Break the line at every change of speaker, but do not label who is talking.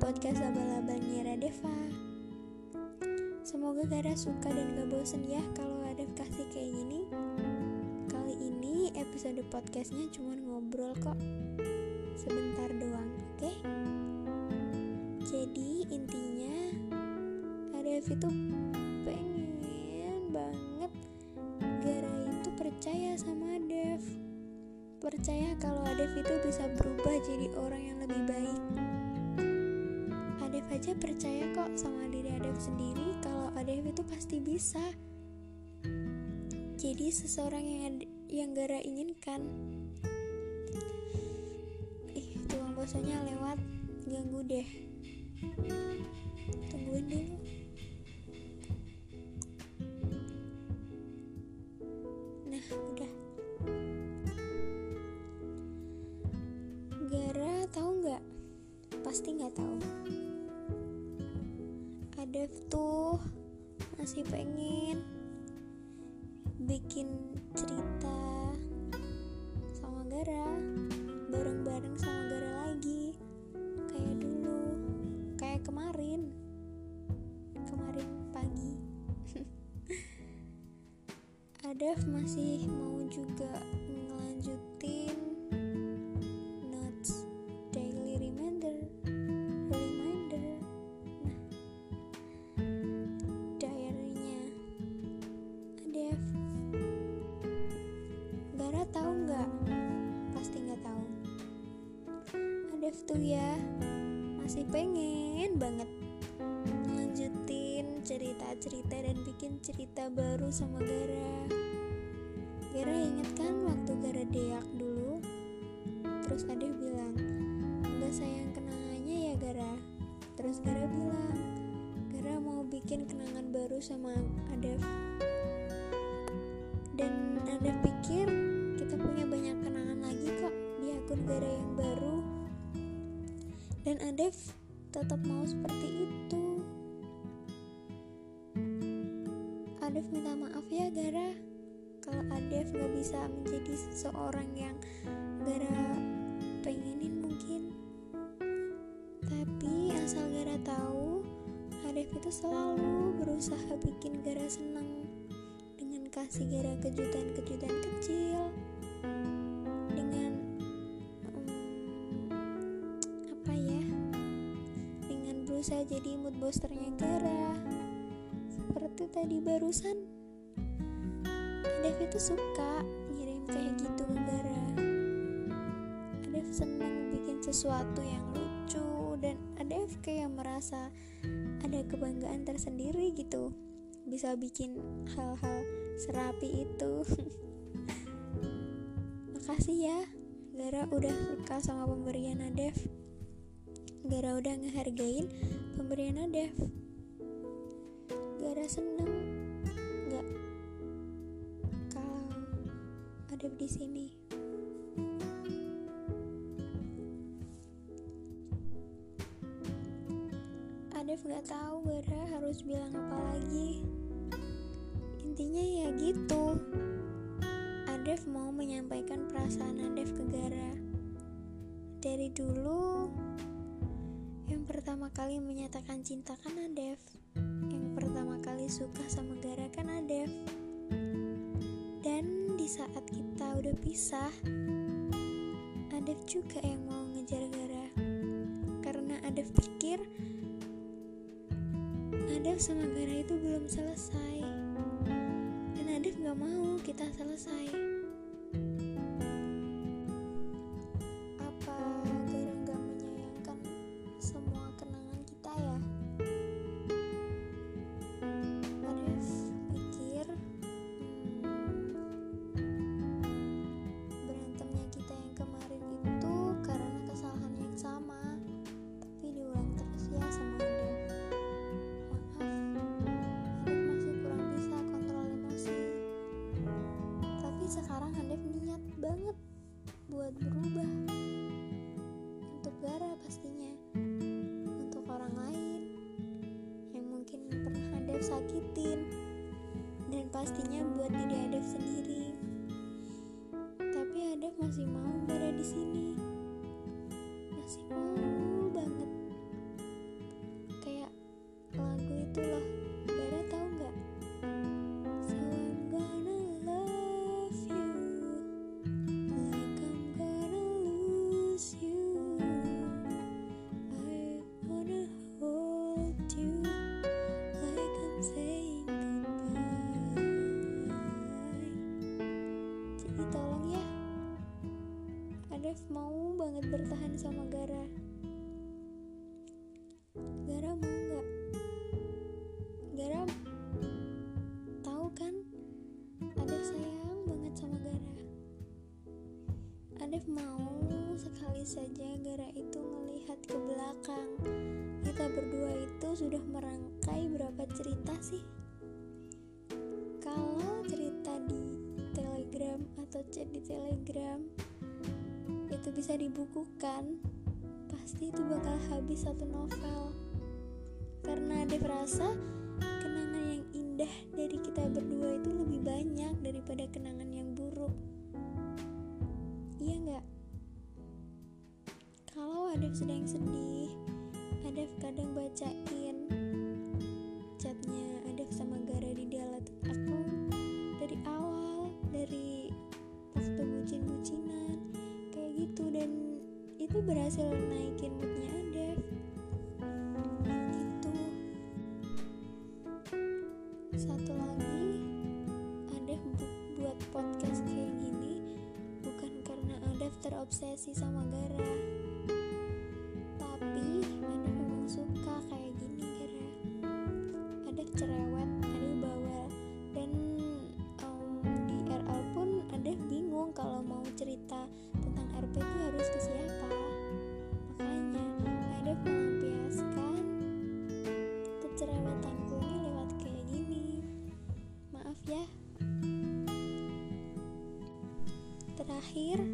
podcast abal-abalnya Radeva Semoga Gara suka dan gak bosen ya kalau ada kasih kayak gini Kali ini episode podcastnya cuma ngobrol kok Sebentar doang, oke? Okay? Jadi intinya Adev itu pengen banget Gara itu percaya sama Adev Percaya kalau Adev itu bisa berubah jadi orang yang lebih baik aja percaya kok sama diri Adev sendiri kalau Adev itu pasti bisa. Jadi seseorang yang yang Gara inginkan. Ih, tukang bosannya lewat ganggu deh. Tungguin dulu. Dev tuh masih pengen bikin cerita sama Gara bareng-bareng sama Gara lagi kayak dulu kayak kemarin kemarin pagi. Adev masih mau juga ngelanjutin Tuh ya. Masih pengen banget lanjutin cerita-cerita dan bikin cerita baru sama Gara. Gara inget kan waktu Gara deak dulu? Terus Adev bilang nggak sayang kenangannya ya Gara. Terus Gara bilang Gara mau bikin kenangan baru sama Adev dan Adev pikir kita punya banyak kenangan lagi kok di akun Gara yang baru dan Adev tetap mau seperti itu. Adev minta maaf ya Gara. Kalau Adev gak bisa menjadi seseorang yang Gara pengenin mungkin. Tapi asal Gara tahu Adev itu selalu berusaha bikin Gara senang dengan kasih Gara kejutan-kejutan kecil berusaha jadi mood boosternya Gara. Seperti tadi barusan Adev itu suka ngirim kayak gitu ke Gara. Adev senang bikin sesuatu yang lucu dan Adev kayak merasa ada kebanggaan tersendiri gitu. Bisa bikin hal-hal serapi itu. Makasih ya Gara udah suka sama pemberian Adev Gara udah ngehargain pemberian Adev Gara seneng nggak kalau Adev di sini. Adev gak tahu Gara harus bilang apa lagi. Intinya ya gitu. Adev mau menyampaikan perasaan Adev ke Gara. Dari dulu pertama kali menyatakan cinta kan Adev? Yang pertama kali suka sama Gara kan Adev? Dan di saat kita udah pisah Adev juga yang mau ngejar Gara. Karena Adev pikir Adev sama Gara itu belum selesai. Dan Adev gak mau kita selesai Handef niat banget buat berubah. Untuk Gara pastinya. Untuk orang lain yang mungkin pernah Handef sakitin. Dan pastinya buat diri Handef sendiri. Tapi Handef masih mau Gara di sini. Masih mau bertahan sama Gara. Gara mau nggak? Gara tahu kan? Adef sayang banget sama Gara. Adef mau sekali saja Gara itu melihat ke belakang. Kita berdua itu sudah merangkai berapa cerita sih? Kalau cerita di telegram atau chat di telegram itu bisa dibukukan pasti itu bakal habis satu novel. Karena ada rasa kenangan yang indah dari kita berdua itu lebih banyak daripada kenangan yang buruk. Iya nggak? Kalau ada sedang sedih ada kadang bacain chatnya itu berhasil naikin moodnya Adef gitu. Satu lagi Adef bu- buat podcast kayak gini bukan karena Adef terobsesi sama Gara tapi Adef memang suka kayak gini Gara. Adef cerewet Adef bawel dan di RL pun Adef bingung kalau mau cerita tentang RP itu harus ke siapa akhir